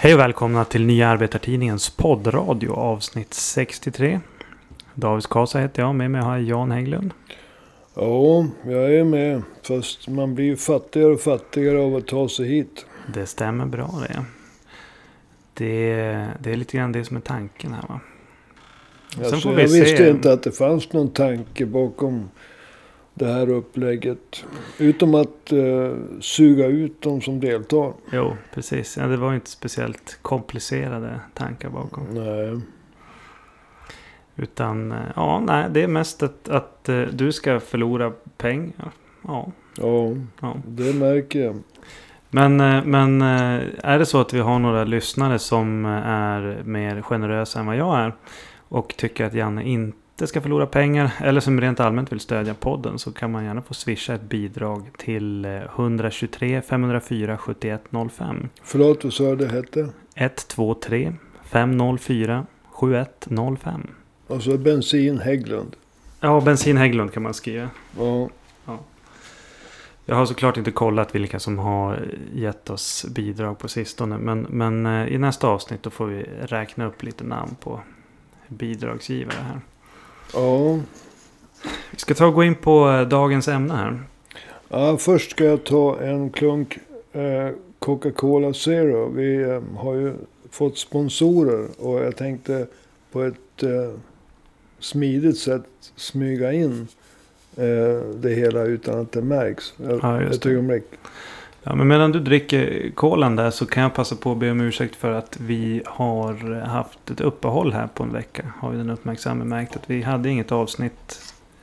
Hej och välkomna till Nya Arbetartidningens poddradio avsnitt 63. David Skasa heter jag. Med mig har jag Jan Hägglund. Ja, jag är med. Fast man blir fattigare och fattigare av att ta sig hit. Det stämmer bra det. Det, det är lite grann det som är tanken här va? Alltså, jag visste inte att det fanns någon tanke bakom det här upplägget. Utom att uh, suga ut de som deltar. Jo, precis. Ja, det var inte speciellt komplicerade tankar bakom. Nej. Utan, eh, ja, nej, det är mest att, att uh, du ska förlora pengar. Ja. ja. Ja, det märker jag. Men, men är det så att vi har några lyssnare som är mer generösa än vad jag är. Och tycker att Janne inte inte ska förlora pengar eller som rent allmänt vill stödja podden så kan man gärna få swisha ett bidrag till 123 504 7105. Förlåt, vad sa du det hette? 123 504 7105. Och så bensin Hägglund. Ja, bensin Hägglund kan man skriva. Ja. ja. Jag har såklart inte kollat vilka som har gett oss bidrag på sistone. Men, men eh, i nästa avsnitt då får vi räkna upp lite namn på bidragsgivare här. Ja. Vi ska ta och gå in på eh, dagens ämne här. Ja, först ska jag ta en klunk eh, Coca-Cola Zero. Vi eh, har ju fått sponsorer och jag tänkte på ett smidigt sätt smyga in det hela utan att det märks. Ja, ett ögonblick. Ja, men medan du dricker kolan där så kan jag passa på att be om ursäkt för att vi har haft ett uppehåll här på en vecka. Har vi den uppmärksamma märkt att vi hade inget avsnitt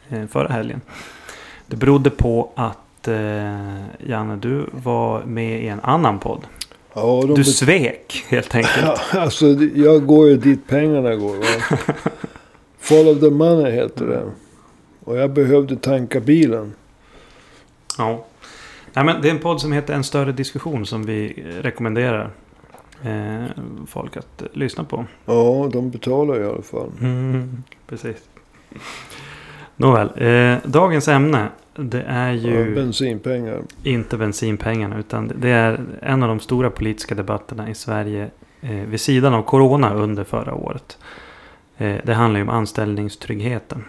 eh, förra helgen. Det berodde på att eh, Janne, du var med i en annan podd. Ja, du svek helt enkelt. Ja, alltså, jag går ju dit pengarna går. Va? Follow the money heter det. Och jag behövde tanka bilen. Ja. Nej, men det är en podd som heter En större diskussion som vi rekommenderar eh, folk att eh, lyssna på. Ja, de betalar i alla fall. Mm, precis. Nåväl, eh, dagens ämne det är ju... Ja, bensinpengar. Inte bensinpengarna utan det är en av de stora politiska debatterna i Sverige eh, vid sidan av Corona under förra året. Eh, det handlar ju om anställningstryggheten.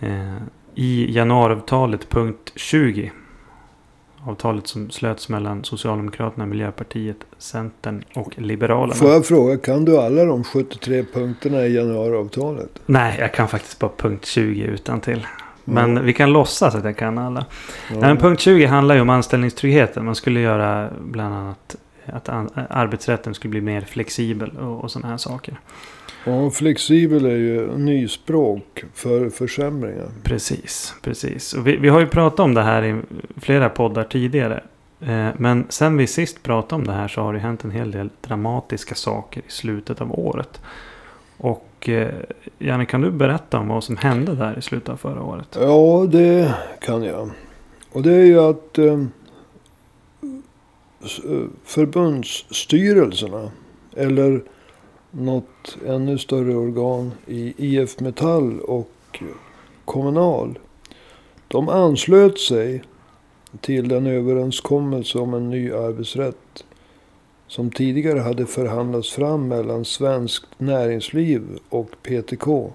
Eh, I januariavtalet punkt 20 avtalet som slöts mellan Socialdemokraterna, Miljöpartiet, Centern och Liberalerna. Får jag fråga, kan du alla de 73 punkterna i januariavtalet? Nej, jag kan faktiskt bara punkt 20 utan till. Men mm. vi kan låtsas att jag kan alla. Mm. Nej, punkt 20 handlar ju om anställningstryggheten. Man skulle göra bland annat att arbetsrätten skulle bli mer flexibel och, och sådana här saker. Ja, flexibel är ju nyspråk för försämringar. Precis, precis. Och vi, vi har ju pratat om det här i flera poddar tidigare. Eh, men sen vi sist pratade om det här så har det hänt en hel del dramatiska saker i slutet av året. Och eh, Janne, kan du berätta om vad som hände där i slutet av förra året? Ja, det kan jag. Och det är ju att eh, förbundsstyrelserna, eller något ännu större organ i IF Metall och Kommunal. De anslöt sig till den överenskommelse om en ny arbetsrätt som tidigare hade förhandlats fram mellan Svenskt Näringsliv och PTK.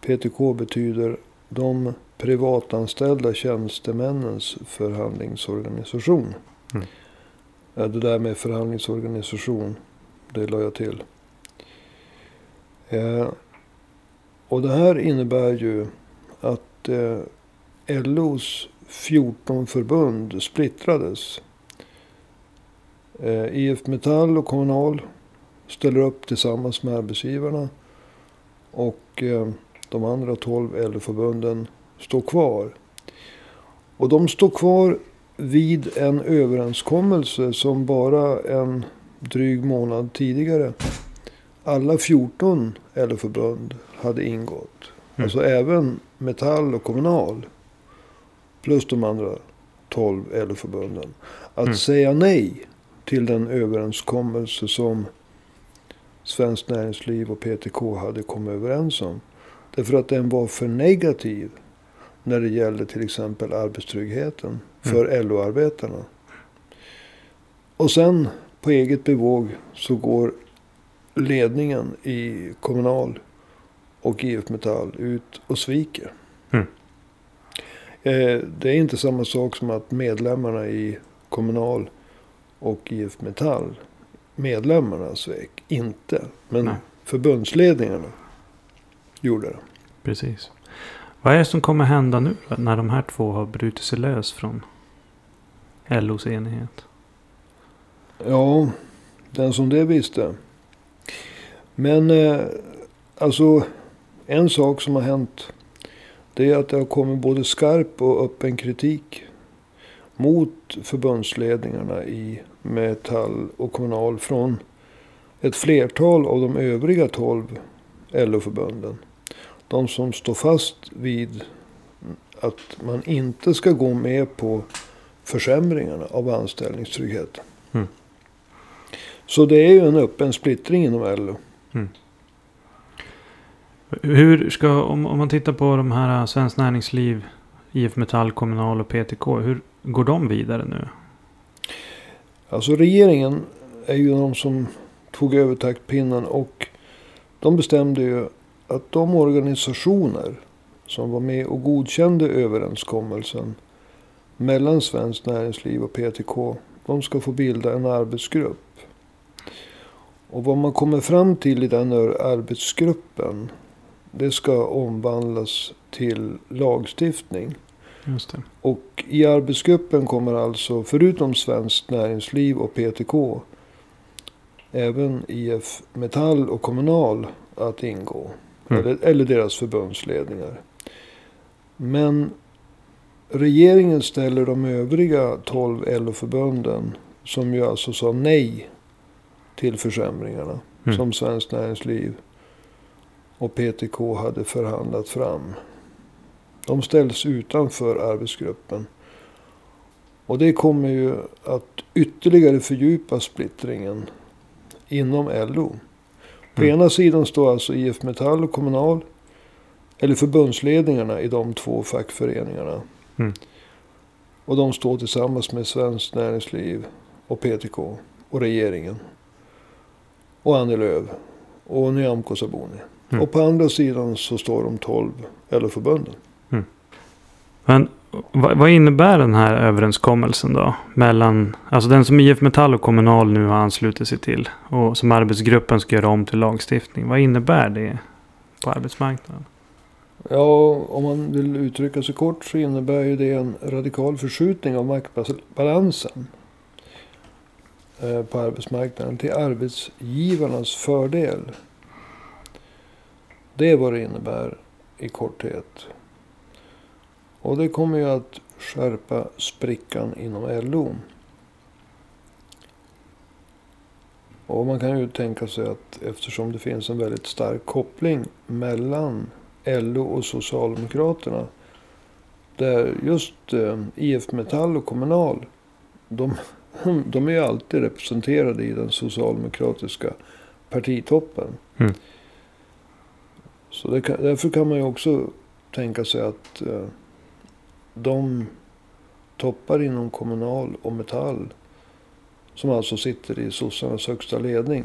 PTK betyder de privatanställda tjänstemännens förhandlingsorganisation. Mm. Det där med förhandlingsorganisation, det la jag till. Eh, och det här innebär ju att eh, LOs 14 förbund splittrades. Eh, IF Metall och Kommunal ställer upp tillsammans med arbetsgivarna. Och eh, de andra 12 LO-förbunden står kvar. Och de står kvar vid en överenskommelse som bara en dryg månad tidigare alla 14 LO-förbund hade ingått. Mm. Alltså även Metall och Kommunal. Plus de andra 12 LO-förbunden. Att mm. säga nej till den överenskommelse som Svenskt Näringsliv och PTK hade kommit överens om. Därför att den var för negativ när det gällde till exempel arbetstryggheten för mm. LO-arbetarna. Och sen på eget bevåg så går ledningen i Kommunal och IF Metall ut och sviker. Mm. Eh, det är inte samma sak som att medlemmarna i Kommunal och IF Metall, medlemmarna svek inte. Men Nej. förbundsledningarna gjorde det. Precis. Vad är det som kommer hända nu när de här två har brutit sig lös från LOs enighet? Ja, den som det visste. Men eh, alltså en sak som har hänt. Det är att det har kommit både skarp och öppen kritik. Mot förbundsledningarna i Metall och Kommunal. Från ett flertal av de övriga 12 LO-förbunden. De som står fast vid att man inte ska gå med på försämringarna av anställningstryggheten. Mm. Så det är ju en öppen splittring inom LO. Hur ska, om, om man tittar på de här äh, Svenskt Näringsliv, IF Metall, Kommunal och PTK. Hur går de vidare nu? Alltså regeringen är ju de som tog över taktpinnen och de bestämde ju att de organisationer som var med och godkände överenskommelsen mellan Svenskt Näringsliv och PTK. De ska få bilda en arbetsgrupp. Och vad man kommer fram till i den här arbetsgruppen. Det ska omvandlas till lagstiftning. Och i arbetsgruppen kommer alltså, förutom Svenskt Näringsliv och PTK, även IF Metall och Kommunal att ingå. Mm. Eller, eller deras förbundsledningar. Men regeringen ställer de övriga 12 LO-förbunden, som ju alltså sa nej till försämringarna, Mm. som Svenskt Näringsliv och PTK hade förhandlat fram. De ställs utanför arbetsgruppen. Och det kommer ju att ytterligare fördjupa splittringen inom LO. På Mm. ena sidan står alltså IF Metall och Kommunal. Eller förbundsledningarna i de två fackföreningarna. Mm. Och de står tillsammans med Svenskt Näringsliv och PTK och regeringen. Och Annie Lööf och Nyamko Sabuni. Mm. Och på andra sidan så står de 12 LO-förbunden. Men vad, innebär den här överenskommelsen då? Mellan, alltså den som IF Metall och Kommunal nu har anslutit sig till. Och som arbetsgruppen ska göra om till lagstiftning. Vad innebär det på arbetsmarknaden? Ja, om man vill uttrycka sig kort så innebär ju det en radikal förskjutning av maktbalansen Eh, på arbetsmarknaden till arbetsgivarnas fördel. Det är vad det innebär i korthet. Och det kommer ju att skärpa sprickan inom LO. Och man kan ju tänka sig att eftersom det finns en väldigt stark koppling mellan LO och Socialdemokraterna. Där just eh, IF Metall och Kommunal. De, de är ju alltid representerade i den socialdemokratiska partitoppen. Mm. Så kan, därför kan man ju också tänka sig att eh, de toppar inom Kommunal och Metall. Som alltså sitter i sossarnas högsta ledning.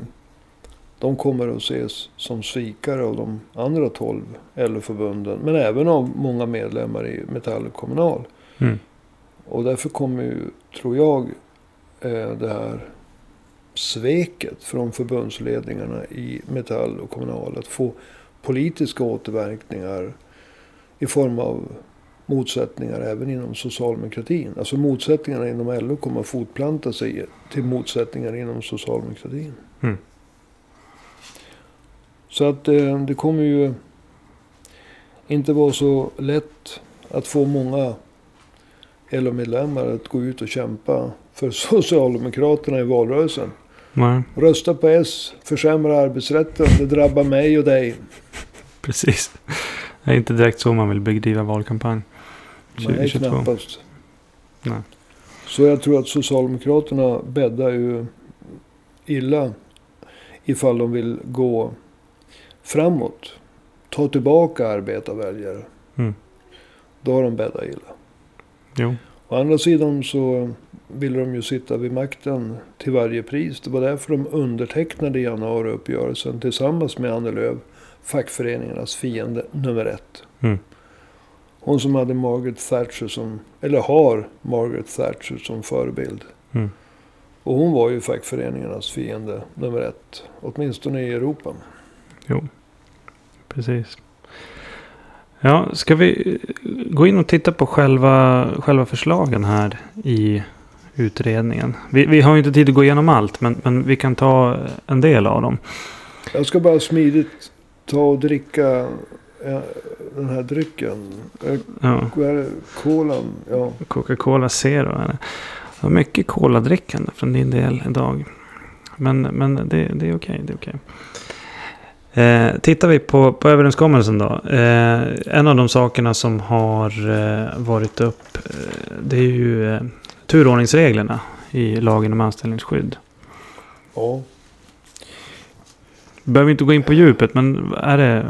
De kommer att ses som svikare av de andra 12 LO-förbunden. Men även av många medlemmar i Metall och Kommunal. Mm. Och därför kommer ju, tror jag, det här sveket från förbundsledningarna i Metall och Kommunal att få politiska återverkningar i form av motsättningar även inom socialdemokratin. Alltså motsättningarna inom LO kommer att fortplanta sig till motsättningar inom socialdemokratin. Mm. Så att eh, det kommer ju inte vara så lätt att få många LO-medlemmar att gå ut och kämpa för Socialdemokraterna i valrörelsen. Nej, Rösta på S, försämra arbetsrätten, det drabbar mig och dig. precis. Det är inte direkt så man vill bedriva valkampanj. Nej, 2022. knappast. Nej. Så jag tror att Socialdemokraterna bäddar ju illa ifall de vill gå framåt. Ta tillbaka arbetarväljare. Mm. Då har de bäddat illa. Jo. Å andra sidan så ville de ju sitta vid makten till varje pris. Det var därför de undertecknade januariuppgörelsen tillsammans med Annie Lööf, fackföreningarnas fiende nummer ett. Mm. Hon som hade Margaret Thatcher som, eller har Margaret Thatcher som förebild. Mm. Och hon var ju fackföreningarnas fiende nummer ett. Åtminstone i Europa. Jo, precis. Ja, ska vi gå in och titta på själva, själva förslagen här i utredningen? Vi, vi har ju inte tid att gå igenom allt, men, men vi kan ta en del av dem. Jag ska bara smidigt ta och dricka eh, den här drycken. Eh, Ja? Kolan. Ja. Coca-Cola Zero. är det. Det var mycket coladrickande från din del idag. Men, men det, det är okej. det är okej. Eh, tittar vi på, på överenskommelsen då. Eh, en av de sakerna som har eh, varit upp. Eh, det är ju eh, turordningsreglerna i lagen om anställningsskydd. ja. Behöver inte gå in på djupet men är det...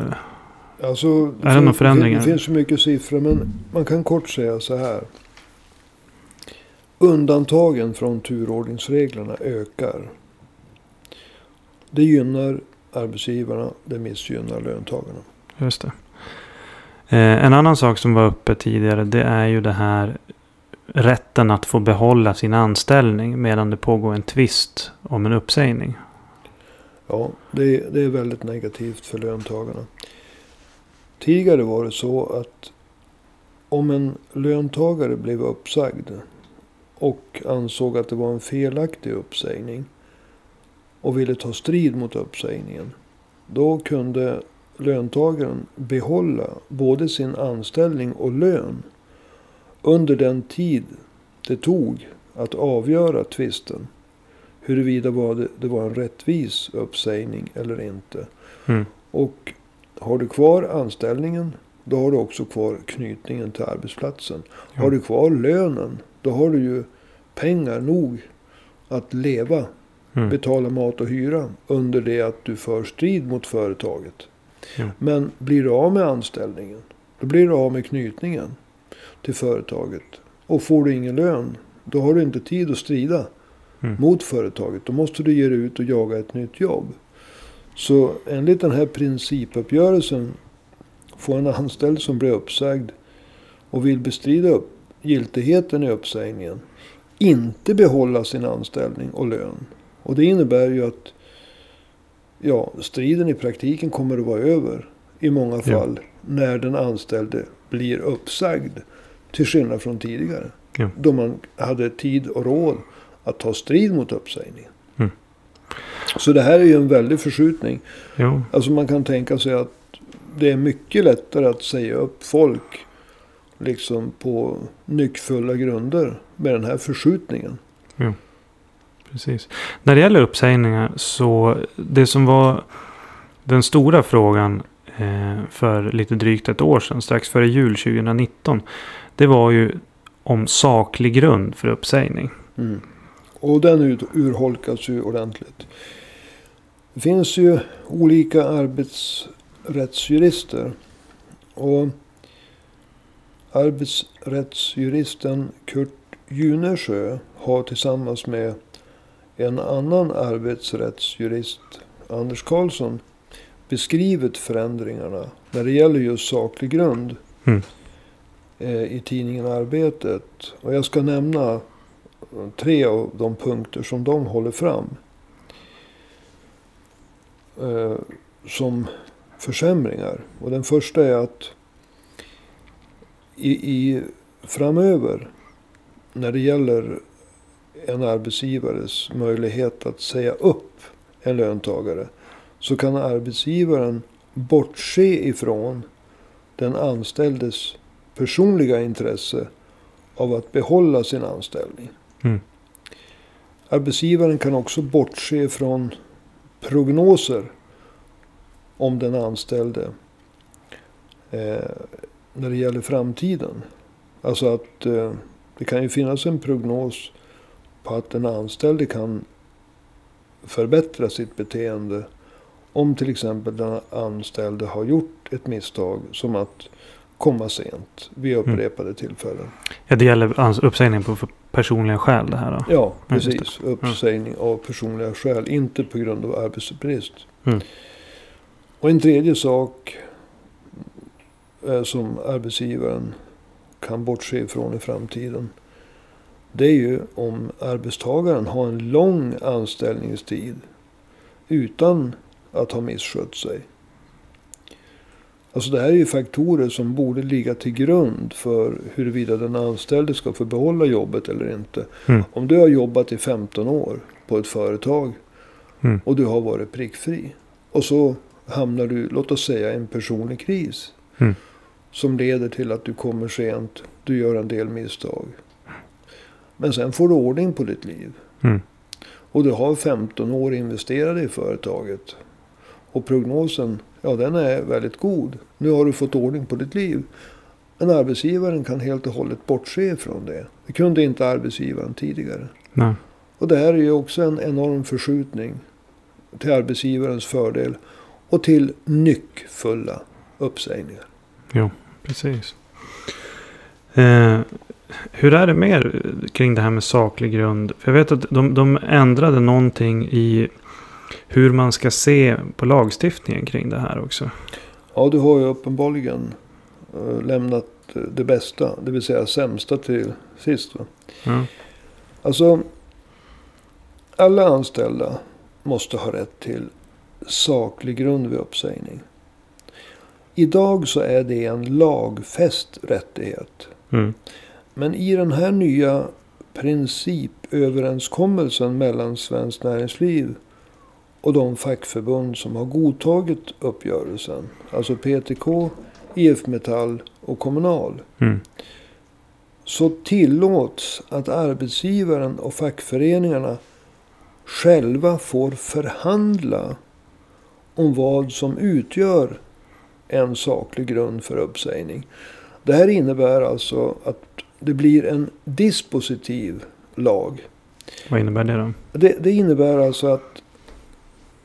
Alltså, Är det några förändringar? Det finns så mycket siffror men man kan kort säga så här. Undantagen från turordningsreglerna ökar. Det gynnar arbetsgivarna, det missgynnar löntagarna. Just det. Eh, en annan sak som var uppe tidigare det är ju det här rätten att få behålla sin anställning medan det pågår en tvist om en uppsägning. Ja, det, det är väldigt negativt för löntagarna. Tidigare var det så att om en löntagare blev uppsagd och ansåg att det var en felaktig uppsägning och ville ta strid mot uppsägningen. Då kunde löntagaren behålla både sin anställning och lön under den tid det tog att avgöra tvisten huruvida det var en rättvis uppsägning eller inte. Mm. Och har du kvar anställningen, då har du också kvar knytningen till arbetsplatsen. Ja. Har du kvar lönen, då har du ju pengar nog att leva, Mm. betala mat och hyra under det att du för strid mot företaget. Ja. Men blir du av med anställningen, då blir du av med knytningen till företaget. Och får du ingen lön, då har du inte tid att strida Mm. mot företaget. Då måste du ge dig ut och jaga ett nytt jobb. Så enligt den här principuppgörelsen får en anställd som blir uppsagd och vill bestrida upp giltigheten i uppsägningen inte behålla sin anställning och lön. Och det innebär ju att ja, striden i praktiken kommer att vara över i många Ja. fall när den anställde blir uppsagd. Till skillnad från tidigare. Ja. Då man hade tid och råd att ta strid mot uppsägningen. Mm. Så det här är ju en väldig förskjutning. Jo, Alltså man kan tänka sig att det är mycket lättare att säga upp folk liksom på nyckfulla grunder med den här förskjutningen precis. När det gäller uppsägningar så det som var den stora frågan eh, för lite drygt ett år sedan, strax före jul 2019. Det var ju om saklig grund för uppsägning. Mm. Och den urholkas ju ordentligt. Det finns ju olika arbetsrättsjurister. Och arbetsrättsjuristen Kurt Junesjö har tillsammans med en annan arbetsrättsjurist, Anders Karlsson, beskrivit förändringarna när det gäller just saklig grund Mm. eh, i tidningen Arbetet. Och jag ska nämna tre av de punkter som de håller fram. Eh, som försämringar. Och den första är att i, i framöver när det gäller en arbetsgivares möjlighet att säga upp en löntagare. Så kan arbetsgivaren bortse ifrån den anställdes personliga intresse av att behålla sin anställning. Mm. Arbetsgivaren kan också bortse från prognoser om den anställde eh, när det gäller framtiden. Alltså att eh, det kan ju finnas en prognos på att den anställde kan förbättra sitt beteende om till exempel den anställde har gjort ett misstag som att komma sent vid Mm. upprepade tillfällen. Ja, det gäller uppsägning på personliga skäl det här då. Ja, Ja, precis. Uppsägning av personliga skäl, inte på grund av arbetsbrist. Mm. Och en tredje sak eh, som arbetsgivaren kan bortse ifrån i framtiden. Det är ju om arbetstagaren har en lång anställningstid utan att ha misskött sig. Alltså det här är ju faktorer som borde ligga till grund för huruvida den anställde ska få behålla jobbet eller inte. Mm. Om du har jobbat i 15 år på ett företag Mm. och du har varit prickfri. Och så hamnar du, låt oss säga, en personlig kris. Mm. Som leder till att du kommer sent, du gör en del misstag. Men sen får du ordning på ditt liv. Mm. Och du har 15 år investerade i företaget. Och prognosen, ja den är väldigt god. Nu har du fått ordning på ditt liv. Men arbetsgivaren kan helt och hållet bortse ifrån det. Det kunde inte arbetsgivaren tidigare. Nej. Och det här är ju också en enorm förskjutning till arbetsgivarens fördel. Och till nyckfulla uppsägningar. Precis. Eh, hur är det mer kring det här med saklig grund? För jag vet att de, de ändrade någonting i hur man ska se på lagstiftningen kring det här också. Ja, du har ju uppenbarligen eh, lämnat det bästa, det vill säga sämsta till sist. Va? Ja. Alltså, alla anställda måste ha rätt till saklig grund vid uppsägning. Idag så är det en lagfäst rättighet. Mm. Men i den här nya principöverenskommelsen mellan Svenskt Näringsliv och de fackförbund som har godtagit uppgörelsen. Alltså PTK, IF Metall och Kommunal. Mm. Så tillåts att arbetsgivaren och fackföreningarna själva får förhandla om vad som utgör en saklig grund för uppsägning. Det här innebär alltså att det blir en dispositiv lag. Vad innebär det då? Det, det innebär alltså att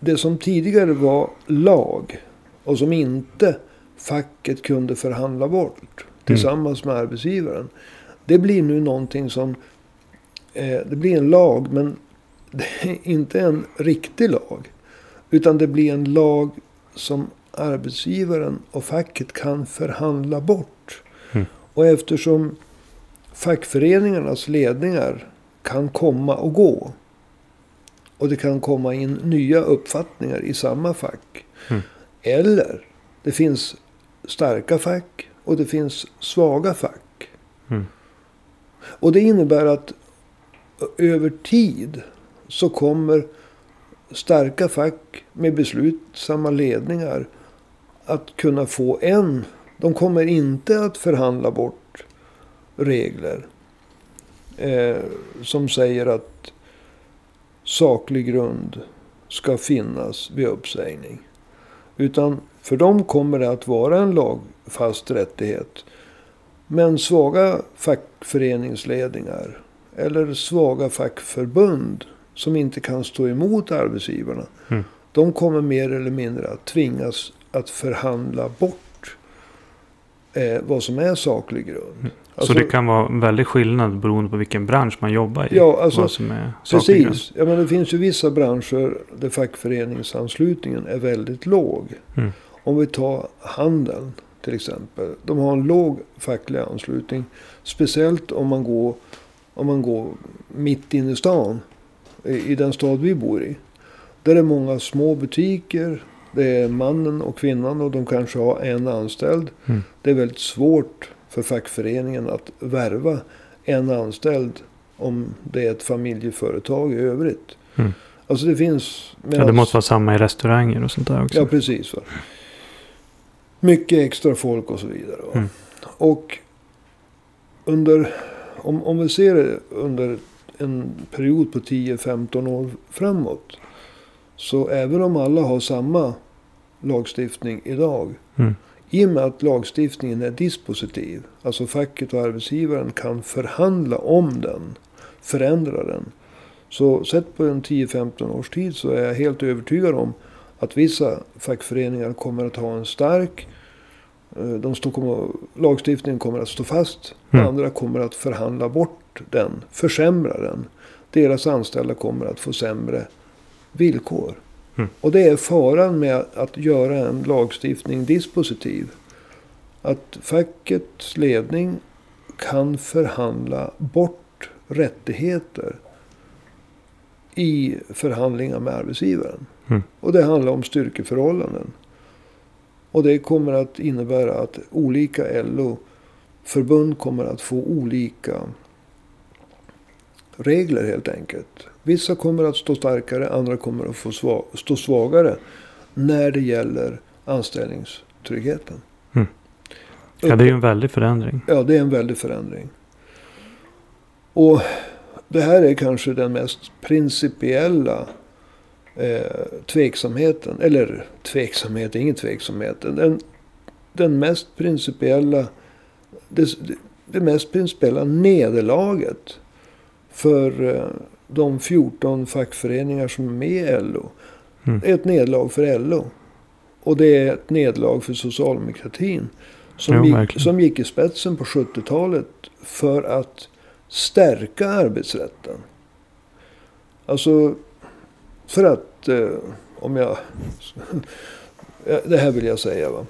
det som tidigare var lag och som inte facket kunde förhandla bort tillsammans med arbetsgivaren. Det blir nu någonting som, eh, det blir en lag men det är inte en riktig lag. Utan det blir en lag som arbetsgivaren och facket kan förhandla bort. Mm. Och eftersom fackföreningarnas ledningar kan komma och gå. Och det kan komma in nya uppfattningar i samma fack. Mm. Eller det finns starka fack och det finns svaga fack. Mm. Och det innebär att över tid så kommer starka fack med beslutsamma ledningar att kunna få en. De kommer inte att förhandla bort regler eh, som säger att saklig grund ska finnas vid uppsägning. Utan för dem kommer det att vara en lagfast rättighet. Men svaga fackföreningsledningar eller svaga fackförbund som inte kan stå emot arbetsgivarna. Mm. De kommer mer eller mindre att tvingas att förhandla bort eh, vad som är saklig grund. Alltså- så det kan vara en väldig skillnad beroende på vilken bransch man jobbar i. Ja, alltså, vad som är saklig grund. Precis. Ja, men det finns ju vissa branscher där fackföreningsanslutningen är väldigt låg. Mm. Om vi tar handeln till exempel. De har en låg facklig anslutning. Speciellt om man går, om man går mitt inne i stan. I, I den stad vi bor i. Där är många små butiker. Det är mannen och kvinnan och de kanske har en anställd. Mm. Det är väldigt svårt för fackföreningen att värva en anställd om det är ett familjeföretag i övrigt. Mm. Alltså det finns... Ja, det medans- måste vara samma i restauranger och sånt där också. Ja, precis. Va? Mycket extra folk och så vidare. Mm. Och under, om, om vi ser det under en period på 10-15 år framåt. Så även om alla har samma lagstiftning idag. Mm. I och med att lagstiftningen är dispositiv. Alltså facket och arbetsgivaren kan förhandla om den. Förändra den. Så sett på en 10-15 års tid så är jag helt övertygad om att vissa fackföreningar kommer att ha en stark Eh, De kommer, lagstiftningen kommer att stå fast. Mm. Andra kommer att förhandla bort den, försämra den. Deras anställda kommer att få sämre villkor. Mm. Och det är faran med att göra en lagstiftning dispositiv. Att fackets ledning kan förhandla bort rättigheter i förhandlingar med arbetsgivaren. Mm. Och det handlar om styrkeförhållanden. Och det kommer att innebära att olika LO-förbund kommer att få olika regler helt enkelt. Vissa kommer att stå starkare, andra kommer att få sva- stå svagare när det gäller anställningstryggheten. Mm. Ja, det är ju en väldig förändring. Ja, det är en väldig förändring. Och det här är kanske den mest principiella eh, tveksamheten. Eller tveksamhet, ingen tveksamhet. Den, den mest principiella, det, det mest principiella nederlaget för eh, de 14 fackföreningar som är med i LO. Mm. är ett nederlag för LO. Och det är ett nederlag för socialdemokratin. Som, Jo, gick, som gick i spetsen på 70-talet för att stärka arbetsrätten. Alltså för att, eh, om jag... Ja, det här vill jag säga va.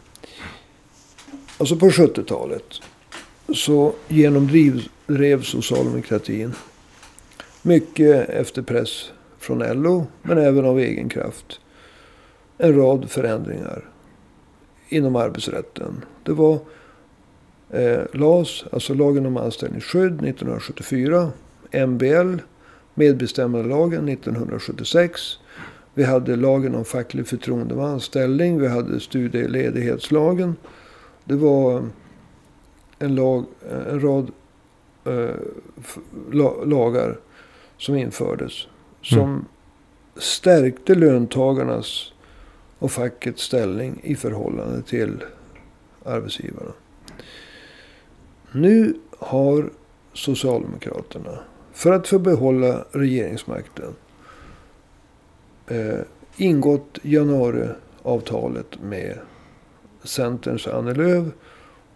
Alltså på 70-talet så genomdrev drev socialdemokratin mycket efter press från LO, men även av egen kraft. En rad förändringar inom arbetsrätten. Det var eh, LAS, alltså lagen om anställningsskydd 1974. MBL, medbestämmandelagen 1976. Vi hade lagen om facklig förtroendemans ställning. Vi hade studieledighetslagen. Det var eh, en, lag, eh, en rad eh, lagar som infördes. Som stärkte löntagarnas och fackets ställning i förhållande till arbetsgivarna. Nu har Socialdemokraterna, för att få behålla regeringsmakten, eh, ingått januariavtalet med Centerns Annie Lööf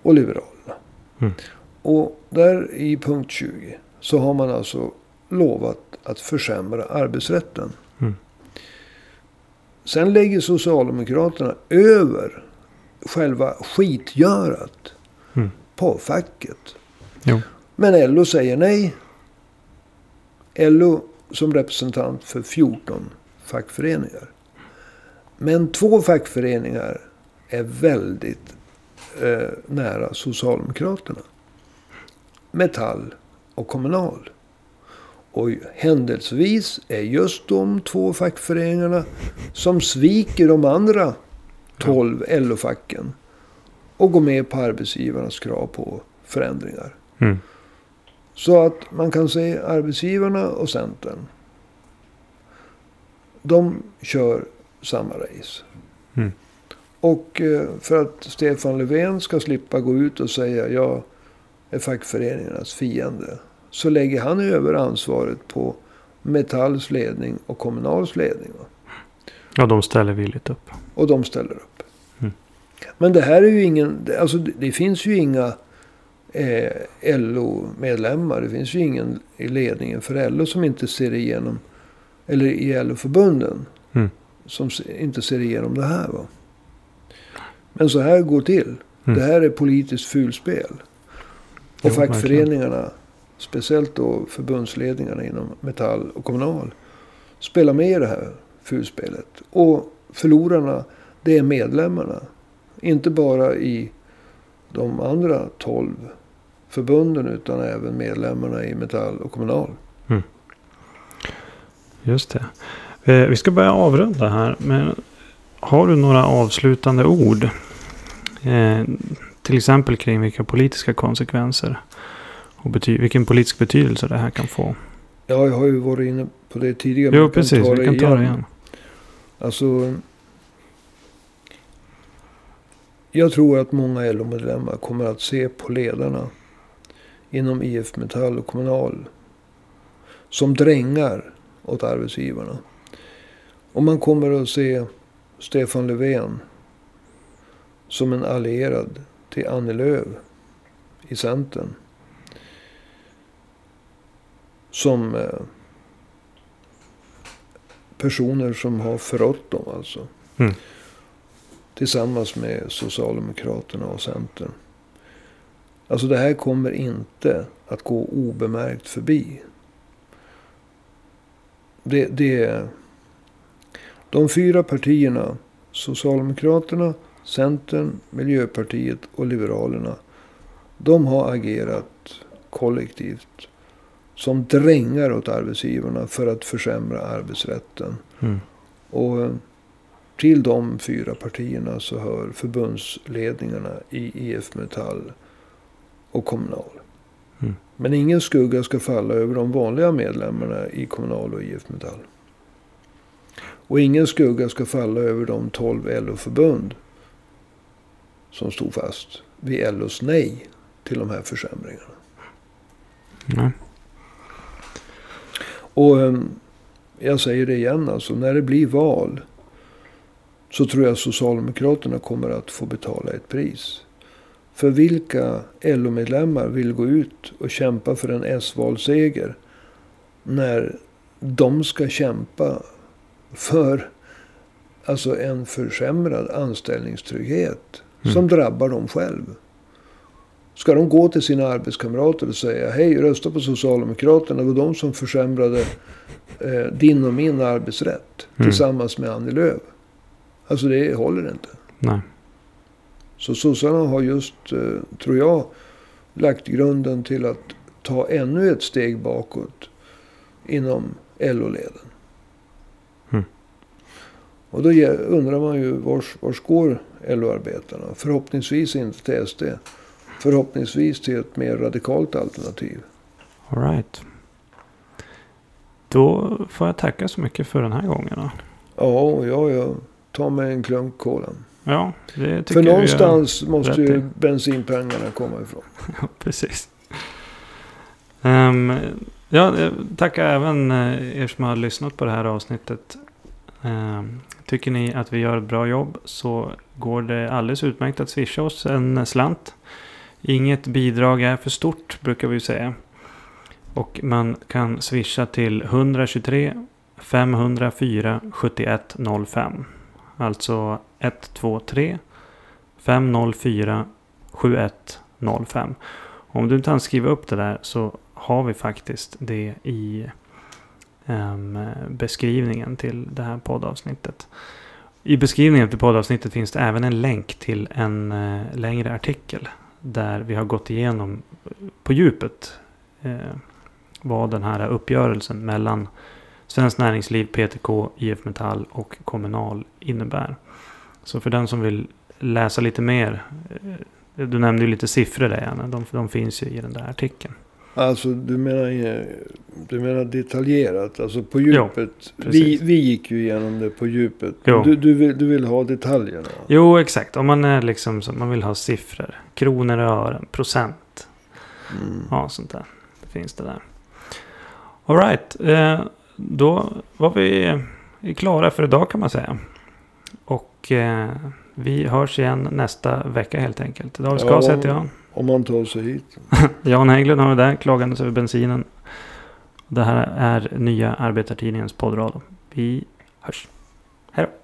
och Liberalerna. Mm. Och där i punkt 20 så har man alltså lovat att försämra arbetsrätten. Mm. Sen lägger Socialdemokraterna över själva skitgörat Mm. på facket. Jo. Men LO säger nej. LO som representant för 14 fackföreningar. Men två fackföreningar är väldigt eh, nära Socialdemokraterna. Metall och Kommunal. Och händelsevis är just de två fackföreningarna som sviker de andra 12 LO-facken. Och går med på arbetsgivarnas krav på förändringar. Mm. Så att man kan säga arbetsgivarna och Centern. De kör samma race. Mm. Och eh, för att Stefan Löfven ska slippa gå ut och säga jag är fackföreningarnas fiende. Så lägger han över ansvaret på Metalls ledning och Kommunals ledning. Va? Ja, de ställer villigt upp. Och de ställer upp. Mm. Men det här är ju ingen... Alltså det, finns ju inga eh, LO-medlemmar. Det finns ju ingen i ledningen för LO som inte ser igenom... Eller i LO-förbunden. Mm. Som inte ser igenom det här. Va? Men så här går det till. Mm. Det här är politiskt fulspel. Och Jo, fackföreningarna, speciellt då förbundsledningarna inom Metall och Kommunal, spelar med i det här fulspelet. Och förlorarna, det är medlemmarna. Inte bara i de andra 12 förbunden utan även medlemmarna i Metall och Kommunal. Mm. Just det. Eh, vi ska börja avrunda här. Men har du några avslutande ord? Eh, till exempel kring vilka politiska konsekvenser och bety- vilken politisk betydelse det här kan få. Ja, jag har ju varit inne på det tidigare. Jo, precis. Vi kan ta det igen. Alltså, jag tror att många LO-medlemmar kommer att se på ledarna inom IF Metall och Kommunal som drängar åt arbetsgivarna. Och man kommer att se Stefan Löfven som en allierad till Annie Lööf i Centern. Som eh, personer som har förrått dem alltså. Mm. Tillsammans med Socialdemokraterna och Centern. Alltså det här kommer inte att gå obemärkt förbi. Det, det, de fyra partierna, Socialdemokraterna, Centern, Miljöpartiet och Liberalerna. De har agerat kollektivt. Som drängar åt arbetsgivarna för att försämra arbetsrätten. Mm. Och eh, till de fyra partierna så hör förbundsledningarna i IF Metall och Kommunal. Mm. Men ingen skugga ska falla över de vanliga medlemmarna i Kommunal och IF Metall. Och ingen skugga ska falla över de 12 LO-förbund som stod fast vid LOs nej till de här försämringarna. Nej. Och eh, jag säger det igen alltså, när det blir val så tror jag Socialdemokraterna kommer att få betala ett pris. För vilka LO-medlemmar vill gå ut och kämpa för en S-valseger när de ska kämpa för alltså en försämrad anställningstrygghet Mm. som drabbar dem själv. Ska de gå till sina arbetskamrater och säga hej, rösta på Socialdemokraterna. Det var de som försämrade eh, din och min arbetsrätt Mm. tillsammans med Annie Lööf. Alltså det håller inte. Nej. Så sossarna har just, eh, tror jag, lagt grunden till att ta ännu ett steg bakåt inom LO-leden. Mm. Och då undrar man ju vars, vars går LO-arbetarna? Förhoppningsvis inte till SD. Förhoppningsvis till ett mer radikalt alternativ. All right. Då får jag tacka så mycket för den här gången. Då. Ja, ja, jag tar mig en klunk cola. Ja, det tycker För jag någonstans måste ju bensinpengarna komma ifrån. Ja, precis. Ehm, ja, eh, tackar även eh, er som har lyssnat på det här avsnittet. Ehm, tycker ni att vi gör ett bra jobb så går det alldeles utmärkt att swisha oss en slant. Inget bidrag är för stort brukar vi säga. Och man kan swisha till 123 504 7105. Alltså 123 504 7105. Om du inte hann skriva upp det där så har vi faktiskt det i um, beskrivningen till det här poddavsnittet. I beskrivningen till poddavsnittet finns det även en länk till en uh, längre artikel. Där vi har gått igenom eh, på djupet eh, vad den här uppgörelsen mellan Svenskt Näringsliv, PTK, IF Metall och Kommunal innebär. Så för den som vill läsa lite mer. eh, Du nämnde ju lite siffror där Janne. De, de finns ju i den där artikeln. Alltså du menar, du menar detaljerat, alltså på djupet. vi, precis. vi gick ju igenom det på djupet. Jo. Du, du, vill, du vill ha detaljerna. Jo, exakt. Om man är liksom så, man vill ha siffror. Kronor och ören, procent. Mm. Ja, sånt där. Det finns det där. Alright. Eh, då var vi klara för idag kan man säga. Och eh, vi hörs igen nästa vecka helt enkelt. Skas Ja. heter jag. Om man tar sig hit. Jan Hägglund har vi där, klagandes över bensinen. Det här är nya Arbetartidningens poddrad. Vi hörs. Hej då.